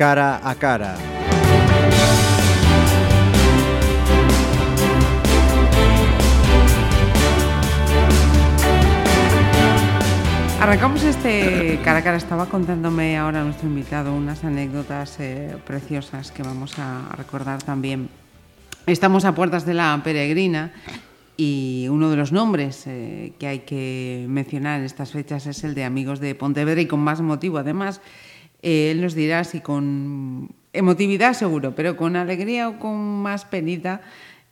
cara a cara. Arrancamos este cara a cara. Estaba contándome ahora nuestro invitado unas anécdotas eh, preciosas que vamos a recordar también. Estamos a puertas de la peregrina y uno de los nombres eh, que hay que mencionar en estas fechas es el de Amigos de Pontevedra y con más motivo además. Eh, él nos dirá si con emotividad seguro, pero con alegría o con más penita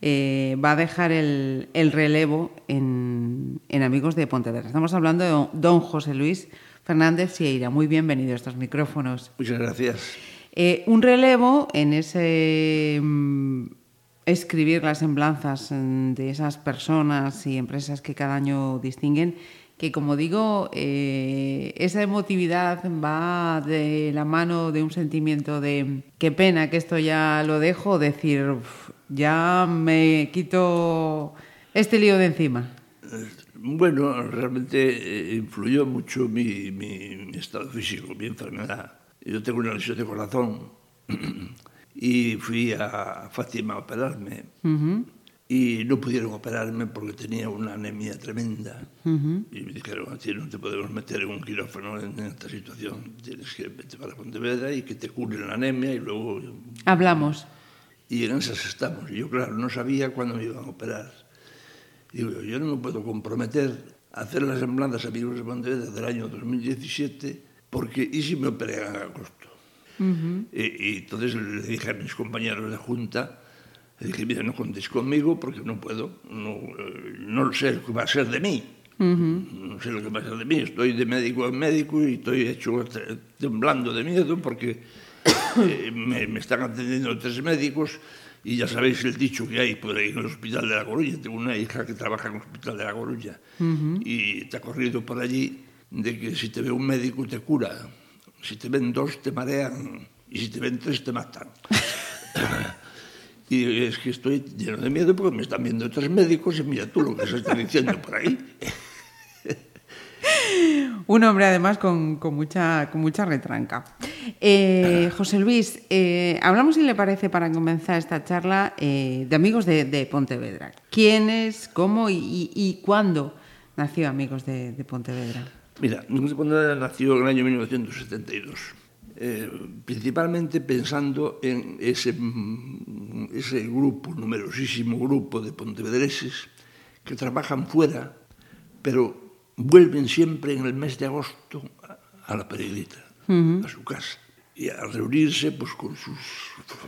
eh, va a dejar el, el relevo en, en, Amigos de Pontevedra. Estamos hablando de don José Luis Fernández Sieira. Muy bienvenido a estos micrófonos. Muchas gracias. Eh, un relevo en ese mm, escribir las semblanzas mm, de esas personas y empresas que cada año distinguen, que como digo, eh, esa emotividad va de la mano de un sentimiento de qué pena que esto ya lo dejo, decir, uf, ya me quito este lío de encima. Bueno, realmente influyó mucho mi, mi, mi estado físico, mi enfermedad. Yo tengo una lesión de corazón y fui a Fátima a operarme. Uh -huh. e non pudieron operarme porque tenía unha anemia tremenda. Uh -huh. e me dijeron a ti non te podemos meter en un quirófano en esta situación. Tienes que vete para Pontevedra e que te curen a anemia e logo hablamos. E en esas estamos. E eu claro, non sabía cando me iban a operar. Digo eu, no non me podo comprometer a hacer las semblanzas a Virus de Pontevedra del año 2017 porque e se me operan en agosto uh -huh. e, e entonces le dije a mis compañeros de junta E dije, mira, non contes conmigo porque non puedo, non, eh, non sei o que va a ser de mí. Uh -huh. Non sei o que va a ser de mí, estoy de médico en médico e estoy hecho temblando de miedo porque eh, me, me están atendiendo tres médicos y ya sabéis el dicho que hay por ahí en el Hospital de la Coruña. Tengo una hija que trabaja en el Hospital de la Coruña uh -huh. y está corrido por allí de que si te ve un médico te cura, si te ven dos te marean y si te ven tres te matan. y es que estoy lleno de miedo porque me están viendo tres médicos y mira tú lo que se está diciendo por ahí. Un hombre además con, con, mucha, con mucha retranca. Eh, José Luis, eh, hablamos, si le parece, para comenzar esta charla, eh, de Amigos de, de, Pontevedra. ¿Quiénes, cómo y, y, y, cuándo nació Amigos de, de Pontevedra? Mira, Amigos de Pontevedra nació en el año 1972. eh, principalmente pensando en ese, ese grupo, numerosísimo grupo de pontevedreses que trabajan fuera, pero vuelven siempre en el mes de agosto a la peregrita, uh -huh. a su casa, y a reunirse pues, con, sus,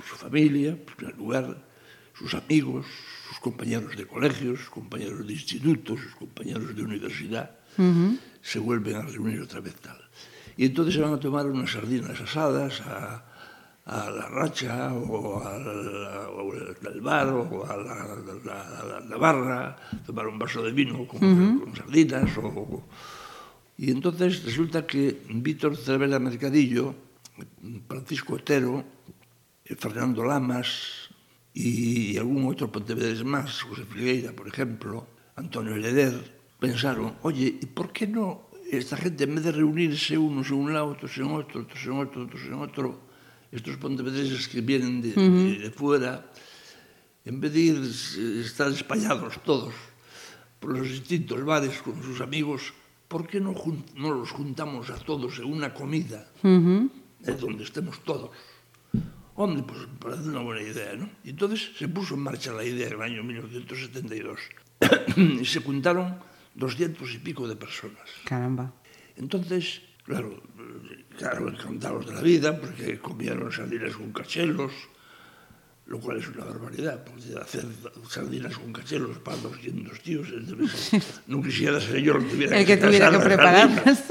su familia, en primer lugar, sus amigos, sus compañeros de colegios, sus compañeros de institutos, sus compañeros de universidad, uh -huh. se vuelven a reunir otra vez tal. E entón se van a tomar unhas sardinas asadas a, a la racha ou al, al bar ou a la, la, la, la barra, tomar un vaso de vino con, uh -huh. con sardinas ou... E entonces resulta que Víctor Cervera Mercadillo, Francisco Otero, eh, Fernando Lamas e algún outro pontevedres máis, José Figueira, por exemplo, Antonio Hereder, pensaron, oye, e por que non esta gente en vez de reunirse unos a un lado, otros en outro, otros en outro, otros en outro, estos pontevedreses que vienen de, uh -huh. de, de fuera, en vez de ir, eh, estar espallados todos por los distintos bares con sus amigos, ¿por qué no, no los juntamos a todos en una comida uh -huh. eh, donde estemos todos? Hombre, pues parece una buena idea, ¿no? Y entonces se puso en marcha la idea en el año 1972. y se juntaron doscientos y pico de personas. Caramba. Entonces, claro, claro, encantados de la vida, porque comieron sardinas con cachelos, lo cual es una barbaridad, porque hacer sardinas con cachelos para 200 tíos, entonces, no quisiera ser yo el que tuviera el que, que, tuviera que prepararlas.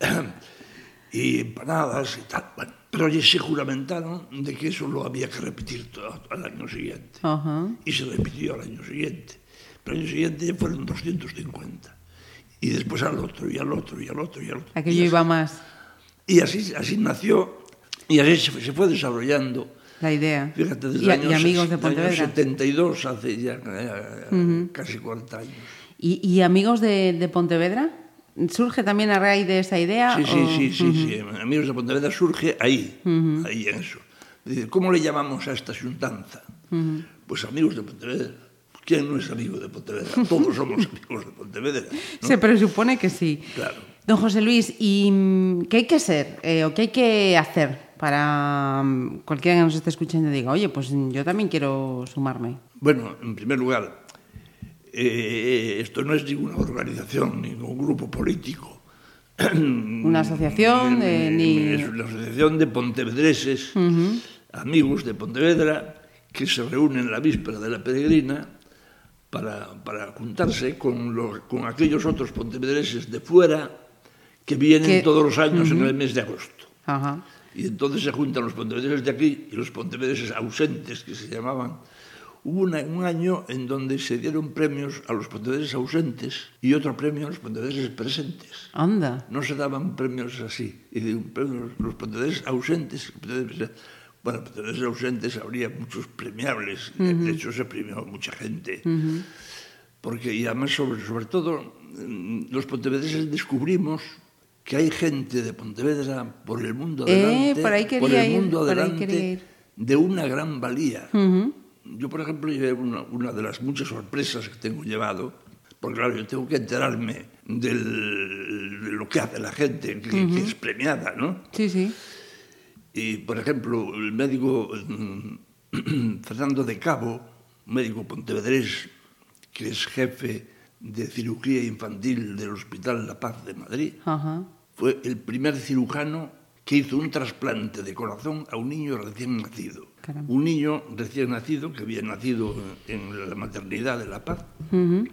y empanadas y tal. Bueno, pero ya se juramentaron de que eso lo había que repetir todo, al año siguiente. Uh -huh. Y se repitió al año siguiente. Al año siguiente fueron 250. Y después al otro, y al otro, y al otro, y al otro. Aquello iba más. Y así, así nació, y así se fue, se fue desarrollando. La idea. Fíjate, desde y, el año, y amigos de Pontevedra. año 72, hace ya uh -huh. casi 40 años. ¿Y, y amigos de, de, Pontevedra? ¿Surge también a raíz de esa idea? Sí, sí, o... sí, sí, uh -huh. sí. Amigos de Pontevedra surge ahí, uh -huh. ahí en eso. ¿cómo le llamamos a esta xuntanza? -huh. Pues amigos de Pontevedra. ¿Quién no es amigo de Pontevedra? Todos somos amigos de Pontevedra. ¿no? Se presupone que sí. Claro. Don José Luis, ¿y qué hay que hacer eh, o qué hay que hacer para um, cualquiera que nos esté escuchando diga, oye, pues yo también quiero sumarme? Bueno, en primer lugar, eh, esto no es ninguna organización, ningún grupo político. Una asociación, eh, ni... Es una asociación de pontevedreses, uh -huh. amigos de Pontevedra, que se reúnen la víspera de la peregrina para, para juntarse con, los, con aquellos otros pontevedreses de fuera que vienen que... todos los años uh -huh. en el mes de agosto. Uh -huh. Y entonces se juntan los pontevedreses de aquí y los pontevedreses ausentes, que se llamaban. Hubo una, un año en donde se dieron premios a los pontevedreses ausentes y otro premio a los pontevedreses presentes. Anda. No se daban premios así. Y un premio a los pontevedreses ausentes. Pontevedreses, Bueno, Pedreres ausentes habría muchos premiables, uh -huh. de hecho se premió mucha gente. Uh -huh. Porque, y además, sobre, sobre todo, mm, los pontevedreses descubrimos que hay gente de Pontevedra por el mundo adelante, eh, por, ahí por, el mundo ir, adelante, de una gran valía. Uh -huh. Yo, por ejemplo, llevé una, una, de las muchas sorpresas que tengo llevado, porque claro, yo tengo que enterarme del, de lo que hace la gente, que, uh -huh. que es premiada, ¿no? Sí, sí. Y, por ejemplo, el médico Fernando de Cabo, médico pontevedrés, que es jefe de cirugía infantil del Hospital La Paz de Madrid, -huh fue el primer cirujano que hizo un trasplante de corazón a un niño recién nacido. Caramba. Un niño recién nacido que había nacido en la maternidad de La Paz uh -huh.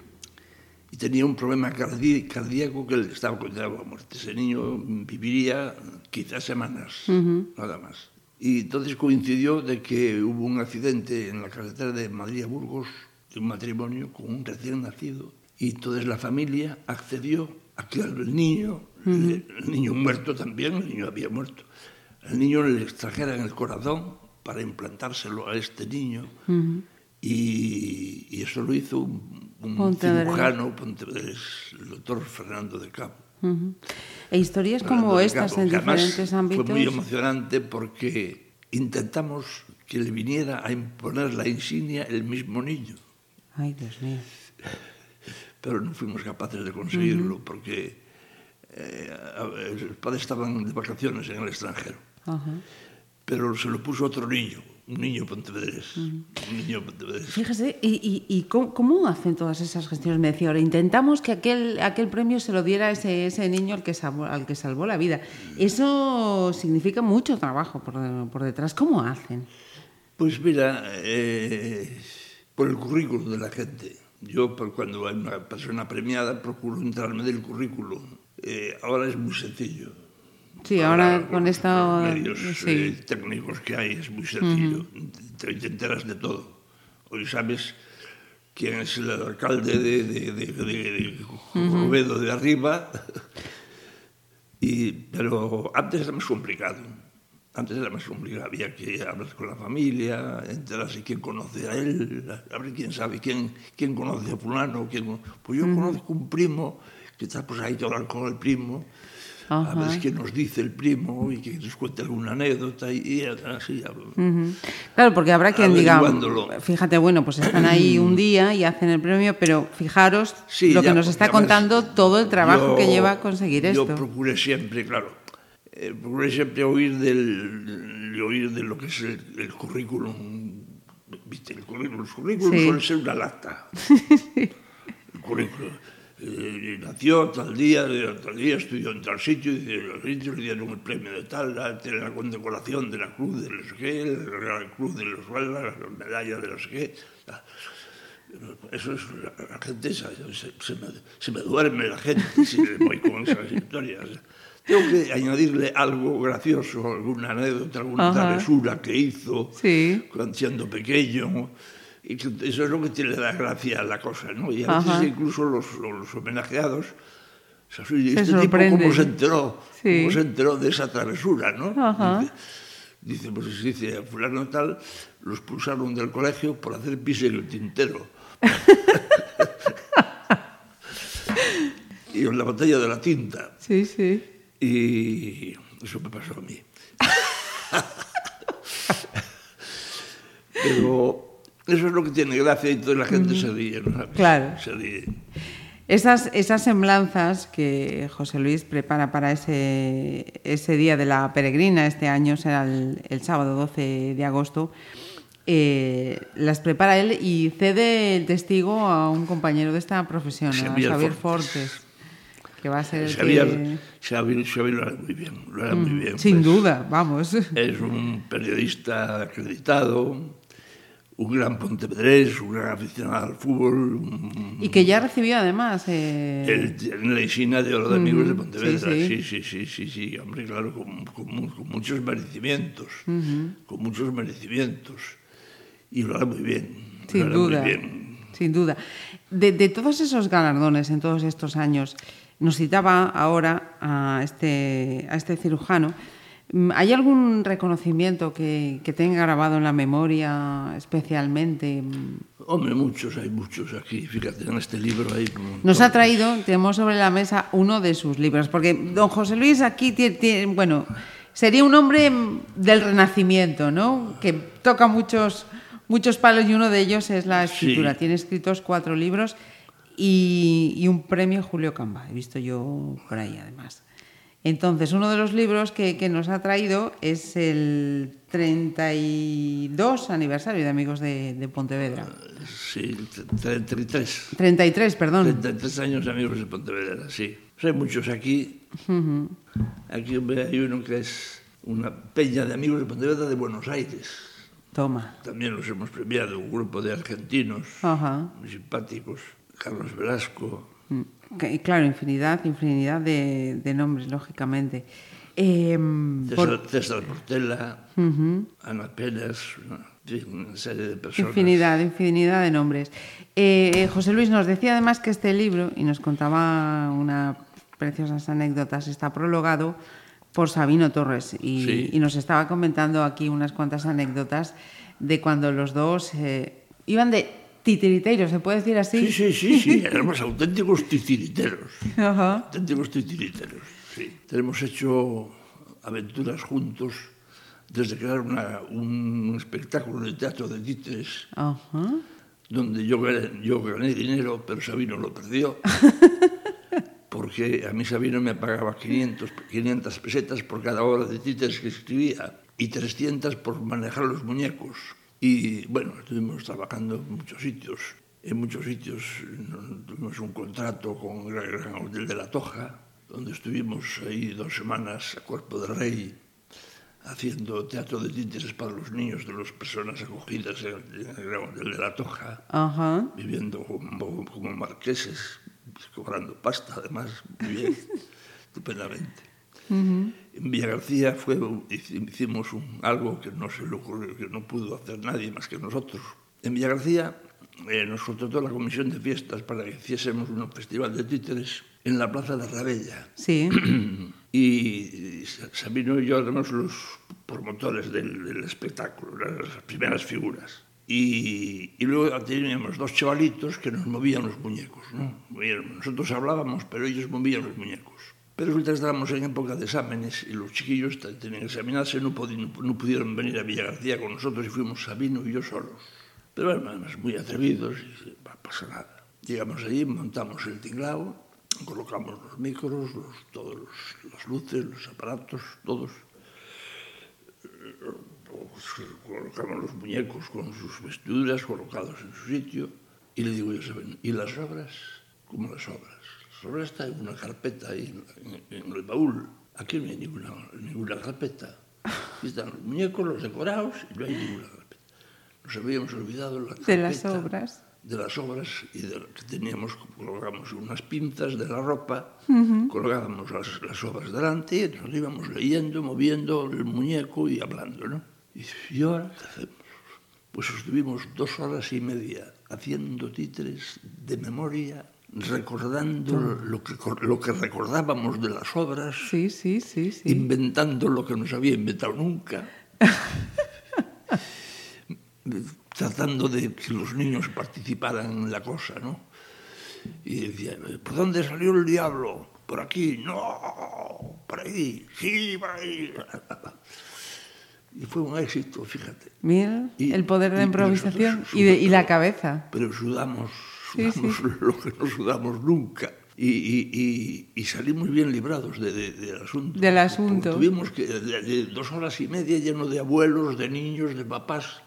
Y tenía un problema cardíaco que le estaba condenado a muerte. Ese niño viviría quizás semanas, uh -huh. nada más. Y entonces coincidió de que hubo un accidente en la carretera de Madrid a Burgos de un matrimonio con un recién nacido y entonces la familia accedió a que el niño Uh -huh. El niño muerto también, el niño había muerto. El niño le extrajeran el corazón para implantárselo a este niño. Uh -huh. y, y eso lo hizo un, un cirujano el doctor Fernando de Cabo. Uh -huh. E historias Fernando como estas Cabo, en diferentes ámbitos. Fue muy emocionante porque intentamos que le viniera a imponer la insignia el mismo niño. Ay, Dios mío. Pero no fuimos capaces de conseguirlo uh -huh. porque eh, los padres estaban de vacaciones en el extranjero. Uh -huh. Pero se lo puso otro niño, un niño pontevedrés. Uh -huh. Un niño pontevedrés. Fíjese, ¿y, y, y cómo, cómo, hacen todas esas gestiones? Me decía ahora, intentamos que aquel, aquel premio se lo diera ese, ese niño al que, salvó, al que salvó la vida. Eso significa mucho trabajo por, por detrás. ¿Cómo hacen? Pues mira, eh, por el currículum de la gente. Yo, cuando hay una persona premiada, procuro entrarme del currículum eh, ahora es muy sencillo. Sí, ahora con, con esta... medios sí. eh, técnicos que hay es muy sencillo. Uh -huh. te, te enteras de todo. Hoy sabes quién es el alcalde de, de, de, de, de uh -huh. De arriba. y, pero antes era más complicado. Antes era más complicado. Había que hablar con la familia, enterarse quién conoce a él, a ver quién sabe quién, quién conoce a fulano. Quién... Pues yo uh -huh. conozco un primo que está pues ahí hablar con el primo. Ajá. a ver qué nos dice el primo y que nos cuente alguna anécdota y, y así. Uh -huh. Claro, porque habrá quien diga, fíjate, bueno, pues están ahí un día y hacen el premio, pero fijaros sí, lo ya, que nos está contando ves, todo el trabajo yo, que lleva a conseguir esto. Yo procuré siempre, claro, eh, procuré siempre oír, del, de oír de lo que es el, el currículum. ¿Viste? El currículum, los currículums sí. suelen ser una lata. el currículum Eh, eh, nació tal día, eh, tal día, estudió en tal sitio, y en los sitios le dieron el premio de tal, la, tiene la condecoración de la cruz de los que, la cruz de los Valdas, la medalla de los que. La, eso es la gente esa, se, se, me, se me duerme la gente si voy con esas historias. Tengo que añadirle algo gracioso, alguna anécdota, alguna travesura que hizo sí. siendo pequeño y que eso es lo que te le da gracia a la cosa, ¿no? Y a Ajá. veces incluso los, los homenajeados o sea, este se tipo cómo se enteró, sí. cómo se enteró de esa travesura, ¿no? Ajá. Dice, pues dice, a fulano tal, los expulsaron del colegio por hacer pis en el tintero. y en la batalla de la tinta. Sí, sí. Y eso me pasó a mí. Pero eso es lo que tiene gracia y toda la gente se ríe, ¿no sabes? Claro. Se ríe. Esas, esas semblanzas que José Luis prepara para ese, ese día de la peregrina, este año será el, el sábado 12 de agosto, eh, las prepara él y cede el testigo a un compañero de esta profesión, Xavier a Xavier Fortes. Fortes, que va a ser el Xavier, que... Xavier, Xavier lo hará muy bien, lo hará muy bien. Sin pues. duda, vamos. Es un periodista acreditado, un gran Pontevedrés, un gran aficionado al fútbol. Un... Y que ya recibió además. Eh... El, en la Isina de Oro de Amigos de Pontevedra. Sí sí. sí sí. sí, sí, sí, Hombre, claro, con, con, con muchos merecimientos. Con muchos merecimientos. Y lo hará muy bien. Sin duda. Muy bien. Sin duda. De, de todos esos galardones en todos estos años, nos citaba ahora a este, a este cirujano. Mm, ¿Hay algún reconocimiento que, que tenga grabado en la memoria especialmente? Hombre, muchos, hay muchos aquí. Fíjate, en este libro hay... Nos ha traído, tenemos sobre la mesa uno de sus libros, porque don José Luis aquí tiene, tiene- bueno, sería un hombre del Renacimiento, ¿no? Que toca muchos, muchos palos y uno de ellos es la escritura. Sí. Tiene escritos cuatro libros y, y un premio Julio Camba, he visto yo por ahí además. Entonces, uno de los libros que, que nos ha traído es el 32 aniversario de Amigos de, de Pontevedra. Sí, 33. 33, perdón. 33 años de amigos de Pontevedra, sí. Pues hay muchos aquí. Aquí hay uno que es una peña de amigos de Pontevedra de Buenos Aires. Toma. También los hemos premiado, un grupo de argentinos muy simpáticos. Carlos Velasco. Mm, Claro, infinidad, infinidad de, de nombres, lógicamente. Eh, por- César, Portela, Ana Pérez, una, serie de personas. infinidad, infinidad de nombres. Eh, José Luis nos decía además que este libro, y nos contaba unas preciosas anécdotas, está prologado por Sabino Torres y, Sí. y nos estaba comentando aquí unas cuantas anécdotas de cuando los dos eh, iban de titiriteiros, ¿se puede decir así? Sí, sí, sí, sí, éramos auténticos titiriteros. Ajá. auténticos titiriteros, sí. Tenemos hecho aventuras juntos desde crear una, un espectáculo de teatro de títeres donde yo gané, yo gané dinero, pero Sabino lo perdió. Porque a mí Sabino me pagaba 500, 500 pesetas por cada hora de títeres que escribía y 300 por manejar los muñecos. Y bueno, estuvimos trabajando en muchos sitios. En muchos sitios tuvimos un contrato con el Gran Hotel de la Toja, donde estuvimos ahí dos semanas a cuerpo de rey haciendo teatro de títeres para los niños de las personas acogidas en el Gran Hotel de la Toja, Ajá. viviendo como, como marqueses, cobrando pasta además, muy bien, estupendamente. Mm-hmm. En Villa García fue, hicimos un, algo que no se le ocurrió, que no pudo hacer nadie más que nosotros. En Villa García eh, nos contrató la comisión de fiestas para que hiciésemos un festival de títeres en la Plaza de Rabella. Sí. y Sabino y yo éramos los promotores del, del espectáculo, las primeras figuras. Y, y, luego teníamos dos chavalitos que nos movían los muñecos. ¿no? Nosotros hablábamos, pero ellos movían los muñecos. Pero que estábamos en época de exámenes y los chiquillos te- tenían que examinarse, no, no pudieron venir a Villa García con nosotros y fuimos Sabino y yo solos. Pero bueno, además muy atrevidos y no pasa nada. Llegamos allí, montamos el tinglao, colocamos los micros, los, todos los- las luces, los aparatos, todos. Pues, colocamos los muñecos con sus vestiduras colocados en su sitio y le digo yo. ¿Y las obras? ¿Cómo las obras? Sobre esta hay una carpeta ahí en, en el baúl. Aquí no hay ninguna, ninguna carpeta. Aquí están los muñecos, los decorados y no hay ninguna carpeta. Nos habíamos olvidado la carpeta. De las obras. De las obras y de que teníamos, colgamos unas pinzas de la ropa, uh -huh. colgábamos las, las obras delante y nos íbamos leyendo, moviendo el muñeco y hablando, ¿no? Y, y ahora, ¿qué hacemos? Pues estuvimos dos horas y media haciendo títeres de memoria recordando mm. lo que, lo que recordábamos de las obras, sí, sí, sí, sí. inventando lo que no se había inventado nunca, tratando de que los niños participaran en la cosa, ¿no? Y decía, ¿por dónde salió el diablo? ¿Por aquí? No, por ahí, sí, por ahí. Y fue un éxito, fíjate. Mira, y, el poder de la improvisación y, y, de, y la cabeza. Pero sudamos sudamos sí. lo que no sudamos nunca. Y, y, y, y salimos bien librados de, de- del asunto. Del asunto. Porque Tuvimos que, de, dos horas y media lleno de abuelos, de niños, de papás,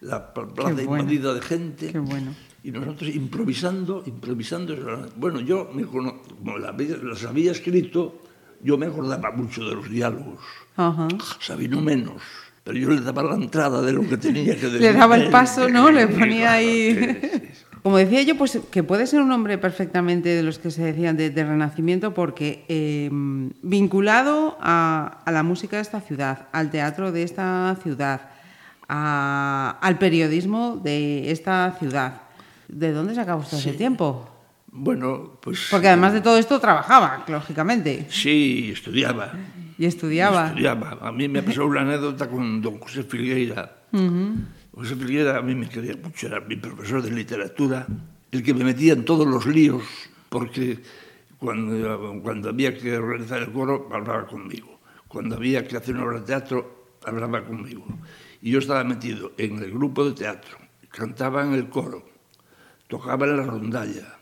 la pl- plaza bueno. invadida de gente. Qué bueno. Y nosotros improvisando, improvisando. Bueno, yo, me cono- como las había escrito, yo me acordaba mucho de los diálogos. Ajá. Sabino menos. Pero yo le daba la entrada de lo que tenía que decir. Le daba el paso, ¿no? Le ponía ahí... Como decía yo, pues que puede ser un hombre perfectamente de los que se decían de, de Renacimiento, porque eh, vinculado a, a la música de esta ciudad, al teatro de esta ciudad, a- al periodismo de esta ciudad. ¿De dónde sacaba usted ese tiempo? Bueno, pues... Porque además de todo esto trabajaba, lógicamente, Sí, estudiaba. y estudiaba. Estudiaba. A mí me pasó una anécdota con don José Filgueira. José Filgueira a mí me quería mucho, era mi profesor de literatura, el que me metía en todos los líos, porque cuando, había que organizar el coro, hablaba conmigo. Cuando había que hacer una obra de teatro, hablaba conmigo. Y yo estaba metido en el grupo de teatro, cantaba en el coro, tocaba en la rondalla,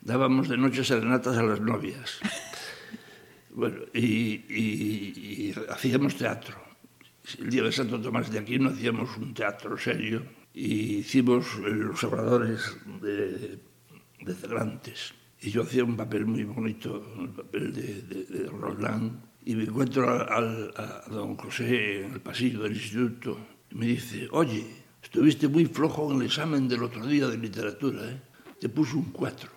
dábamos de noche serenatas a las novias. Bueno, y hacíamos teatro. El día de Santo Tomás de Aquino hacíamos un teatro serio y hicimos Los Obradores de, de Cervantes. Y yo hacía un papel muy bonito, el papel de, de, de Roldán. Y me encuentro al- al- a, don José en el pasillo del instituto y me dice, oye, estuviste muy flojo en el examen del otro día de literatura, ¿eh? Te puso un 4.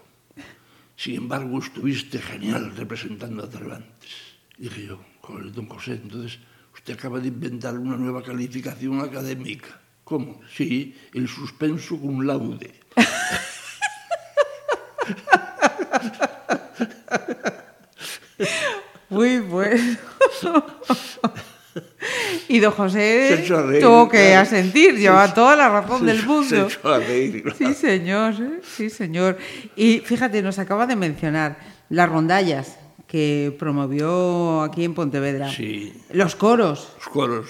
Sin embargo, estuviste genial representando a Cervantes. Dije yo, joder, don José, entonces usted acaba de inventar una nueva calificación académica. ¿Cómo? Sí, el suspenso cum laude. Muy bueno. y don José Se reír, tuvo que claro. asentir, lleva toda la razón del Se mundo. a reír, claro. Sí, señor, ¿eh? sí, señor. Y fíjate, nos acaba de mencionar las rondallas que promovió aquí en Pontevedra. Sí. Los coros. Los coros.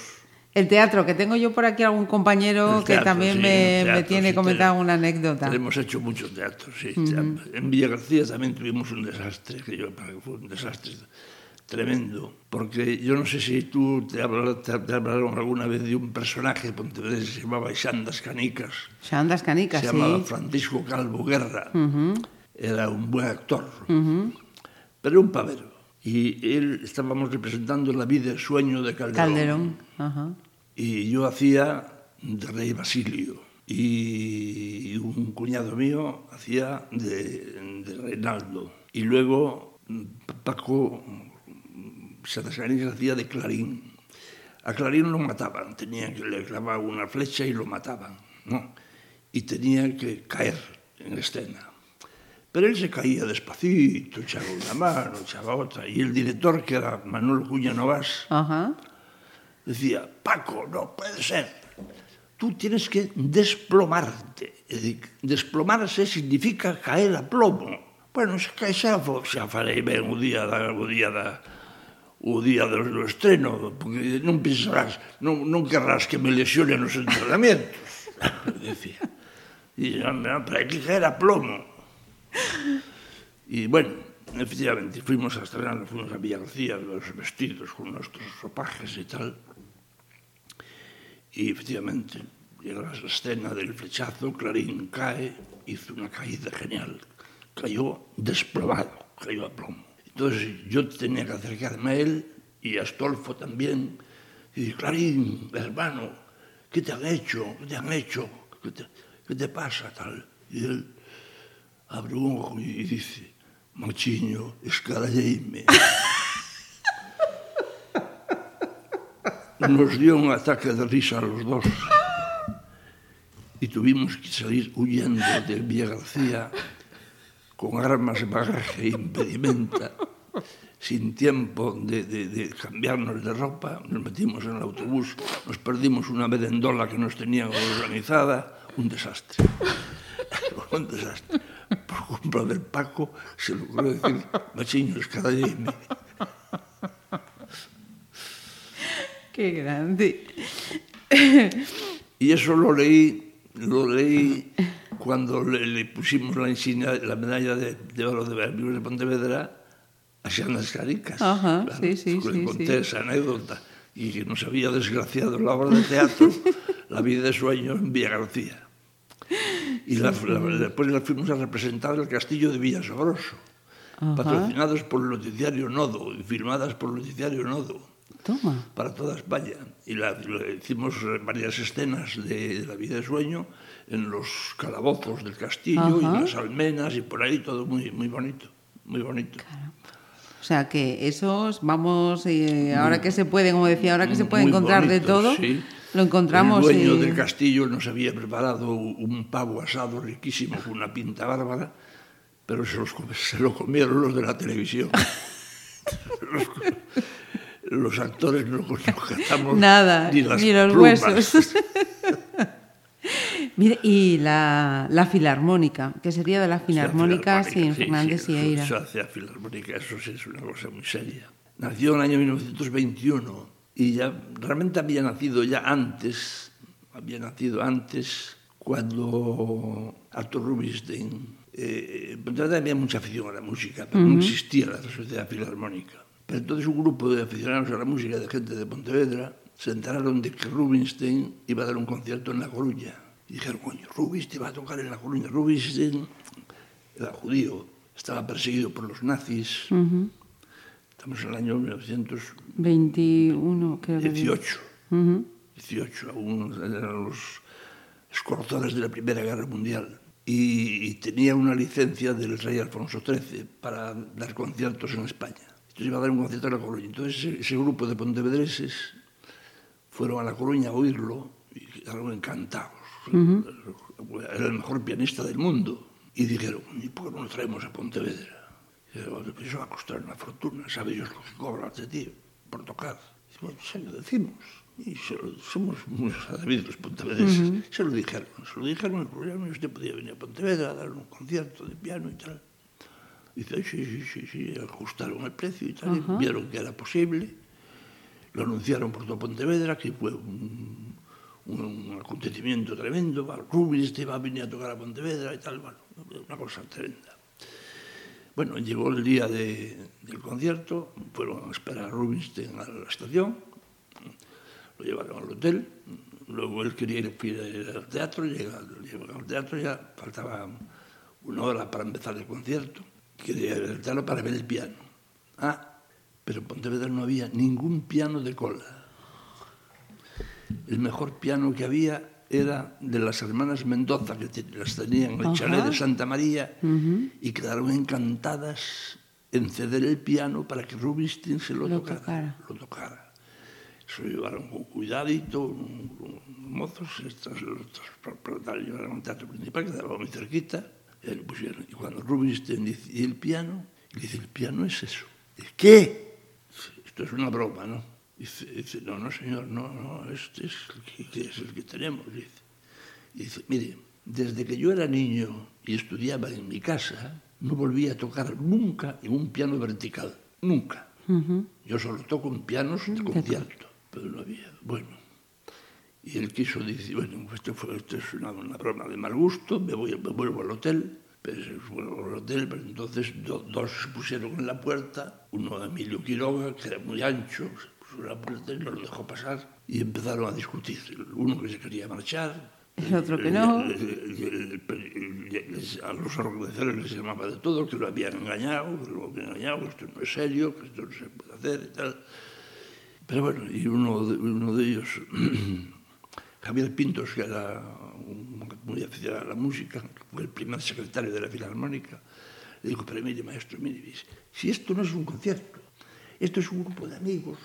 El teatro, que tengo yo por aquí algún compañero teatro, que también sí, me, teatro, me, tiene sí, comentado una anécdota. Hemos hecho muchos teatros, sí. Uh -huh. En Villa García también tuvimos un desastre, que yo para que fue un desastre tremendo. Porque yo no sé si tú te hablar, te hablaron alguna vez de un personaje pontevedrés que se llamaba Xandas Canicas. Xandas Canicas, se sí. Se llamaba Francisco Calvo Guerra. Uh -huh. Era un buen actor. Uh -huh. Pero era un pavero. Y él estábamos representando la vida y el sueño de Calderón. Calderón. Ajá. Y yo hacía de rey Basilio. Y un cuñado mío hacía de, de Reinaldo. Y luego Paco Satasanis hacía de Clarín. A Clarín lo mataban, tenían que le clavar una flecha y lo mataban, ¿no? Y tenía que caer en escena. Pero él se caía despacito, echaba unha mano, echaba outra. E el director, que era Manuel Cuña Novas, uh -huh. decía, Paco, no puede ser. Tú tienes que desplomarte. Desplomarse significa caer a plomo. Bueno, xa, xa, xa farei ben o día da, o día da, o día do, do estreno, porque non pensarás, non, non querrás que me lesione nos entrenamientos. decía. E xa, para que caer a plomo. E, bueno, efectivamente, fuimos a estrenar, fuimos a Villagarcía, los vestidos con nuestros ropajes y tal. Y efectivamente, llega la escena del flechazo, Clarín cae, hizo una caída genial, cayó desplomado, cayó a plomo. Entonces yo tenía que acercarme a él y Astolfo también. Y Clarín, hermano, ¿qué te han hecho? ¿Qué te han hecho? ¿Qué te, qué te pasa tal? Y él, abre un ojo e dice Mochiño, escaralleime. Nos dio un ataque de risa a los dos y tuvimos que salir huyendo de Villa García con armas, bagaje e impedimenta, sin tiempo de, de, de cambiarnos de ropa, nos metimos en el autobús, nos perdimos una merendola que nos tenían organizada, un desastre. un desastre brother Paco se lo ocurrió decir, machiños, caralleme. Qué grande. y eso lo leí, lo leí cuando le, le pusimos la insignia, la medalla de, de oro de Bermudos de Pontevedra a Xanas Caricas. Ajá, claro, sí, sí, le sí, conté sí. esa anécdota y que nos había desgraciado la obra de teatro La vida de sueños en Villa García. Y la- la- después la fuimos a representar en el castillo de Villasobroso, Ajá. patrocinados por el noticiario Nodo y filmadas por el noticiario Nodo Toma. para toda España. Y la, la- hicimos eh, varias escenas de, de la vida de sueño en los calabozos del castillo y en las almenas y por ahí todo muy, muy bonito, muy bonito. O sea que esos, vamos, eh, ahora que se puede, como decía, ahora que se puede Muy encontrar de todo, sí. Lo encontramos. El dueño del castillo nos había preparado un pavo asado riquísimo con una pinta bárbara, pero se, los se lo comieron los de la televisión. los, los actores no nos gastamos Nada, ni, las ni los plumas. huesos. Mire, y la, la filarmónica, que sería de la filarmónica sin sí, Fernández sí, y Eira. Eso hacia filarmónica, eso sí es una cosa muy seria. Nació en el año 1921 y ya realmente había nacido ya antes, había nacido antes cuando Arthur Rubinstein. Eh, había mucha afición a la música, pero no existía la sociedad filarmónica. Pero entonces un grupo de aficionados a la música, de gente de Pontevedra, se enteraron de que Rubinstein iba a dar un concierto en La Coruña. Y dijeron, coño, Rubinstein va a tocar en La Coruña. Rubinstein era judío, estaba perseguido por los nazis. Ujú. Estamos en el año 1918. 21, creo que. digo. Ujú. 18, aún eran los escorzadores de la Primera Guerra Mundial. Y, y tenía una licencia del rey Alfonso XIII para dar conciertos en España. Entonces iba a dar un concierto en La Coruña. Entonces ese, ese grupo de pontevedreses fueron a La Coruña a oírlo y quedaron encantados. Era el mejor pianista del mundo. Y dijeron, ¿y por qué no lo traemos a Pontevedra? E iso va a costar na fortuna, sabe ellos lo que cobran de ti por tocar. E, bueno, xa lo decimos. E se lo, somos muy adavidos pontevedeses. Uh -huh. Se lo dijeron, se lo dijeron el problema e usted podía venir a Pontevedra a dar un concierto de piano e tal. E dice, sí, sí, sí, sí, ajustaron el precio e tal, uh -huh. y vieron que era posible. Lo anunciaron por todo Pontevedra, que fue un, un, un acontecimiento tremendo. Rubens te va a venir a tocar a Pontevedra e tal, bueno, una cosa tremenda. Bueno, llegó el día de- del concierto, fueron a esperar a Rubinstein a la estación, lo llevaron al hotel, luego él quería ir, ir al teatro, llega, llega al teatro, ya faltaba una hora para empezar el concierto, quería ir al teatro para ver el piano. Ah, pero en Pontevedra no había ningún piano de cola. El mejor piano que había era de las hermanas Mendoza, que te- las tenían en el Ajá. chalet de Santa María, y quedaron encantadas en ceder el piano para que Rubinstein se lo, Lo tocara, tocara. Lo tocara. Se lo llevaron con cuidadito, un- un- mozos, estos, los propietarios llevaron al teatro principal, que estaba muy cerquita, y pusieron. Y cuando Rubinstein dice, ¿y el piano? Y dice, el piano es eso. Dice, ¿qué? Esto es una broma, ¿no? Dice, dice, no, no, señor, no, no, este es el que, que es el que tenemos. Dice. Y dice, mire, desde que yo era niño y estudiaba en mi casa, no volví a tocar nunca en un piano vertical. Nunca. Yo solo toco en pianos de concierto, pero no había. Bueno, y él quiso decir, bueno, esto, fue, esto es una, una broma de mal gusto, me, voy, me vuelvo al hotel, pero vuelvo al hotel, pero entonces do- dos se pusieron en la puerta, uno Emilio Quiroga, que era muy ancho, se la y no lo dejó pasar y empezaron a discutir. Uno que se quería marchar, el otro que no. El, el, el, a los organizadores les llamaba de todo, que lo habían engañado, que lo habían engañado, que esto no es serio, que esto no se puede hacer y tal. Pero bueno, y uno de, uno de ellos, Javier Pintos, que era un, muy aficionado a la música, fue el primer secretario de la Filarmónica, le dijo, pero mire maestro, mire, si esto no es un concierto, esto es un grupo de amigos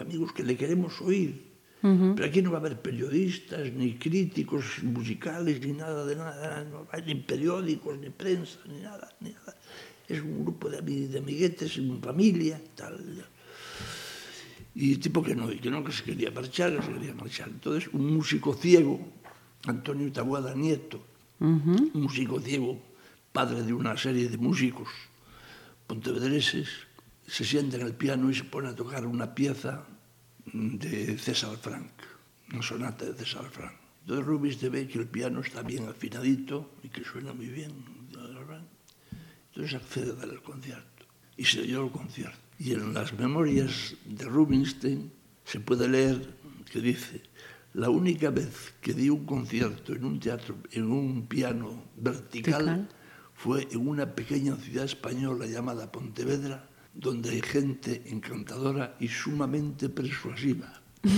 amigos que le queremos oír. Uh -huh. Pero aquí non va a haber periodistas, ni críticos musicales, ni nada de nada, no hay ni periódicos, ni prensa, ni nada, ni nada. Es un grupo de, de amiguetes, en familia, tal. Y tipo que no, y que no, que se quería marchar, que se quería marchar. Entonces, un músico ciego, Antonio Tabuada Nieto, uh -huh. un músico ciego, padre de una serie de músicos pontevedreses, se sienta en el piano y se pone a tocar una pieza de César Frank, una sonata de César Frank. Entonces Rubinstein ve que el piano está bien afinadito y que suena muy bien. Entonces accede a dar el concierto y se dio el concierto. Y en las memorias de Rubinstein se puede leer que dice, la única vez que di un concierto en un teatro, en un piano vertical, fue en una pequeña ciudad española llamada Pontevedra, donde hai gente encantadora e sumamente persuasiva.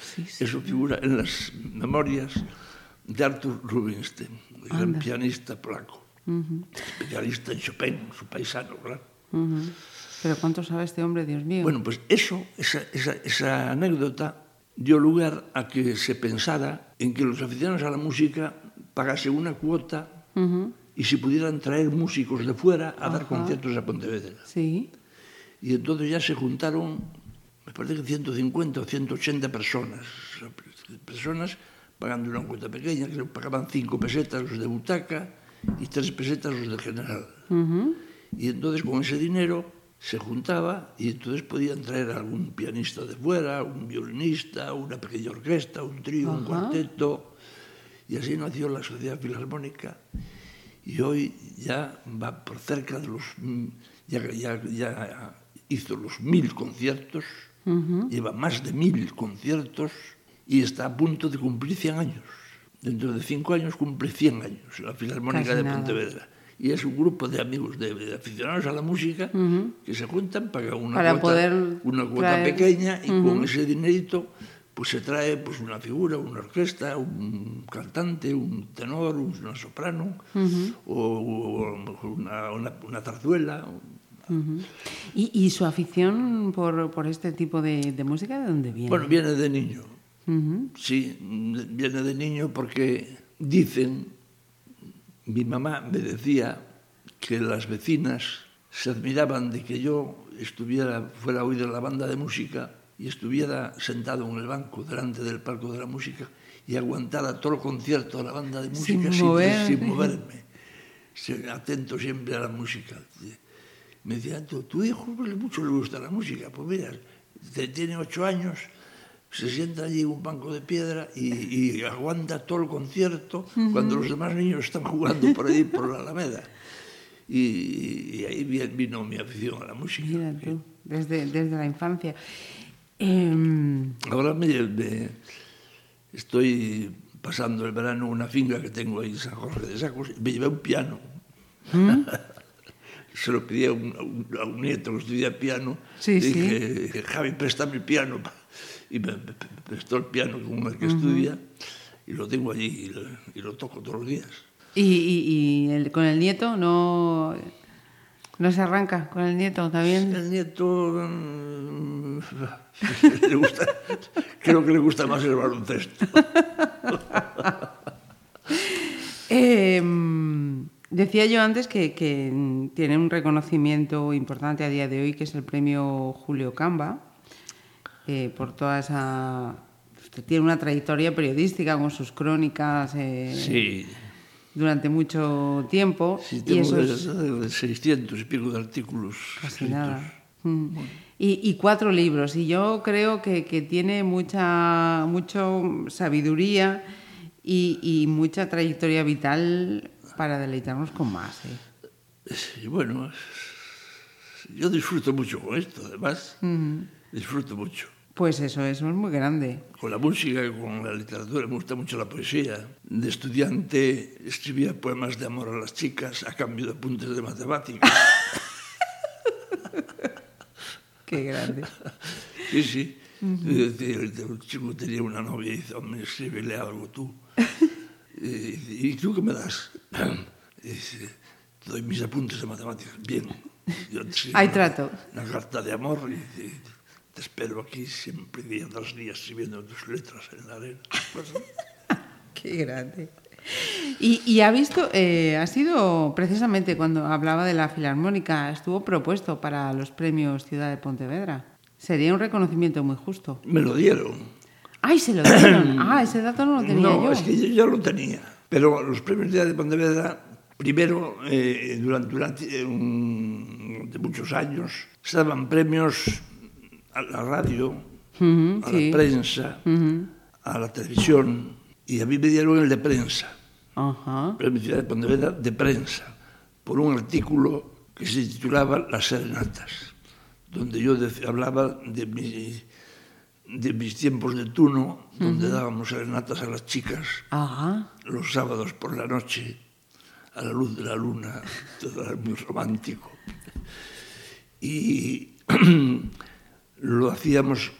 sí, sí. Eso figura en las memorias de Arthur Rubinstein, el Anda. gran pianista polaco, uh -huh. especialista en Chopin, su paisano, claro. Uh -huh. Pero ¿cuánto sabe este hombre, Dios mío? Bueno, pues eso, esa, esa, esa anécdota dio lugar a que se pensara en que los aficionados a la música pagasen una cuota uh -huh y se pudieran traer músicos de fuera a Ajá. dar conciertos a Pontevedra. Sí. Y entonces ya se juntaron, me parece que 150 o 180 personas, personas pagando una cuenta pequeña, que pagaban 5 pesetas los de butaca y 3 pesetas los de general. Uh -huh. Y entonces con ese dinero se juntaba y entonces podían traer a algún pianista de fuera, un violinista, una pequeña orquesta, un trío, uh -huh. un cuarteto. Y así nació la Sociedad Filarmónica y hoy ya va por cerca de los ya, ya, ya hizo los mil conciertos uh -huh. lleva más de mil conciertos y está a punto de cumplir 100 años dentro de cinco años cumple 100 años la Filarmónica Casi de. Pontevedra y es un grupo de amigos, de, de aficionados a la música, uh -huh. que se juntan, pagan una para cuota, poder una cuota traer... pequeña y uh -huh. con ese dinerito pues se trae pues, una figura, una orquesta, un cantante, un tenor, una soprano, uh -huh. o, o una, una, una tarzuela. Uh -huh. ¿Y, ¿Y, su afición por, por este tipo de, de, música de dónde viene? Bueno, viene de niño. Uh -huh. Sí, viene de niño porque dicen, mi mamá me decía que las vecinas se admiraban de que yo estuviera, fuera a oír la banda de música y estuviera sentado en el banco delante del palco de la música y aguantara todo el concierto de la banda de música sin, sin, mover. sin moverme, atento siempre a la música. Me decía, tu, tu hijo mucho le gusta la música, pues mira, te, tiene ocho años, se sienta allí en un banco de piedra y, y aguanta todo el concierto uh -huh. cuando los demás niños están jugando por ahí, por la Alameda. Y, y ahí vino mi afición a la música. Mira tú, desde, desde la infancia. Eh... Ahora me, me estoy pasando el verano una finca que tengo ahí en San Jorge de Sacos, me llevé un piano. ¿Mm? Se lo pedí a un, a un, a un nieto que estudia piano. Sí, dije, sí. Eh, Javi, préstame el piano. Y me, me, me prestó el piano con el que uh -huh. estudia y lo tengo allí y lo, y lo toco todos los días. ¿Y, y, y el, con el nieto no...? No se arranca? ¿Con el nieto también? El nieto um, le gusta, creo que le gusta más el baloncesto. eh, decía yo antes que, que, tiene un reconocimiento importante a día de hoy, que es el premio Julio Camba, eh, por toda esa... Usted tiene una trayectoria periodística con sus crónicas. Eh, sí durante mucho tiempo. Sí, y esos... 600 y pico de artículos. Casi nada. Mm. Bueno. Y, y, cuatro libros. Y yo creo que, que tiene mucha mucho sabiduría y, y, mucha trayectoria vital para deleitarnos con más. ¿eh? Sí, bueno, yo disfruto mucho con esto, además. -huh. Disfruto mucho. Pues eso, eso es muy grande. Con la música y con la literatura, me gusta mucho la poesía. De estudiante escribía poemas de amor a las chicas a cambio de apuntes de matemáticas. Qué grande. sí, sí. Uh -huh. El chico tenía una novia y dice, hombre, escríbele algo tú. Eh, y, ¿Y tú qué me das? y dice, te doy mis apuntes de matemáticas. Bien. Yo Hay trato. Una carta de amor y y te espero aquí sempre día das días escribiendo tus letras en la arena. Qué grande. Y, y ha visto, eh, ha sido precisamente cuando hablaba de la Filarmónica, estuvo propuesto para los premios Ciudad de Pontevedra. Sería un reconocimiento muy justo. Me lo dieron. ¡Ay, se lo dieron! ah, ese dato no lo tenía no, yo. No, es que yo ya lo tenía. Pero los premios Ciudad de Pontevedra Primero, eh, durante, durante, eh, un, de muchos años, estaban premios a la radio, uh -huh, a sí. la prensa, uh -huh. a la televisión, y a mí me dieron el de prensa. Ajá. En mi de Pontevedra, de prensa, por un artículo que se titulaba Las Serenatas, donde yo hablaba de, mi, de mis tiempos de Tuno, donde uh -huh. dábamos serenatas a las chicas Ajá. los sábados por la noche, a la luz de la luna, todo era muy romántico. Y lo hacíamos,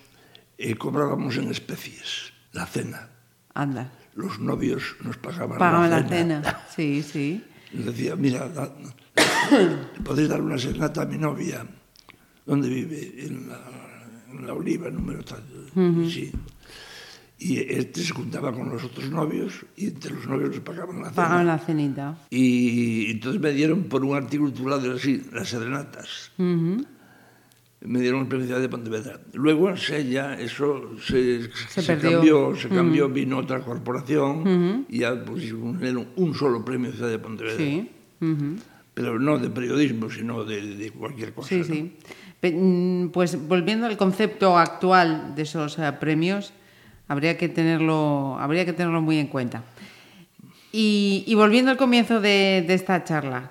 eh, cobrábamos en especies, la cena. Anda. Los novios nos pagaban, pagaban la cena. la cena. Sí, sí. Nos decía, mira, la, podéis dar una serenata a mi novia. ¿Dónde vive? En la, en la Oliva, número tal. Uh -huh. Sí. Y este se juntaba con los otros novios y entre los novios les pagaban la cena. Pagaban la cenita. Y entonces me dieron por un artículo titulado así, Las Serenatas. Uh -huh. Me dieron el premio de Pontevedra. Luego en Sella eso se, se, se cambió, se cambió uh -huh. vino otra corporación y ya pusieron un solo premio Ciudad de Pontevedra. Sí. Pero no de periodismo, sino de, de cualquier cosa. Sí, ¿no? sí. Mm, pues volviendo al concepto actual de esos uh, premios, habría que tenerlo, habría que tenerlo muy en cuenta. Y, y volviendo al comienzo de, de, esta charla,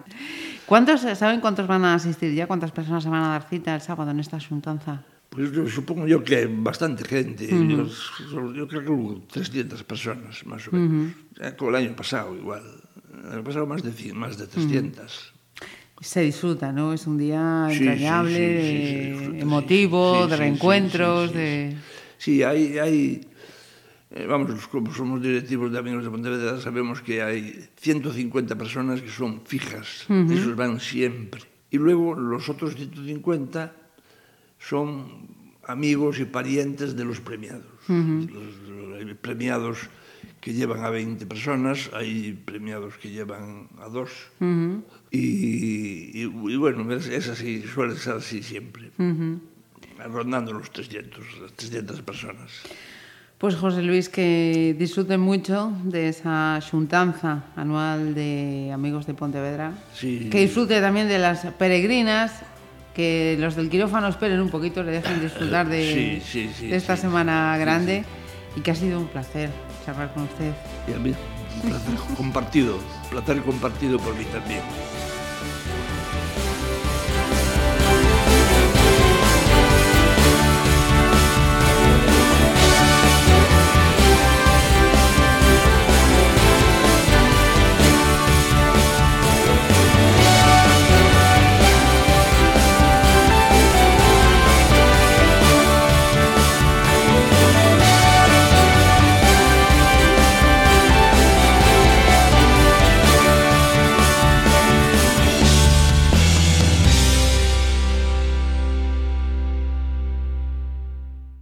¿cuántos saben cuántos van a asistir ya? ¿Cuántas personas se van a dar cita el sábado en esta asuntanza? Pues yo, supongo yo que bastante gente. Uh -huh. yo, yo, creo que hubo 300 personas, más o menos. Uh -huh. Como el año pasado, igual. El año pasado más de, 100, más de 300. Uh -huh se disfruta, ¿no? Es un día entrañable, sí, sí, sí, emotivo, de reencuentros, de... Sí, hay, hay eh, vamos, os somos directivos de Amigos de Pontevedra sabemos que hai 150 personas que son fijas, uh -huh. esos van siempre. Y luego los otros 150 son amigos y parientes de los premiados. Uh -huh. los, los premiados que llevan a 20 personas, hay premiados que llevan a dos. Uh -huh. y, y, y bueno, es, es así, suele ser así siempre, uh -huh. rondando los 300, las 300 personas. Pues José Luis, que disfruten mucho de esa juntanza anual de Amigos de Pontevedra. Sí. Que disfrute también de las peregrinas, que los del quirófano esperen un poquito, le dejen disfrutar de, sí, sí, de esta semana grande y que ha sido un placer charlar con usted. Y a mí, un placer compartido, placer compartido por mí también.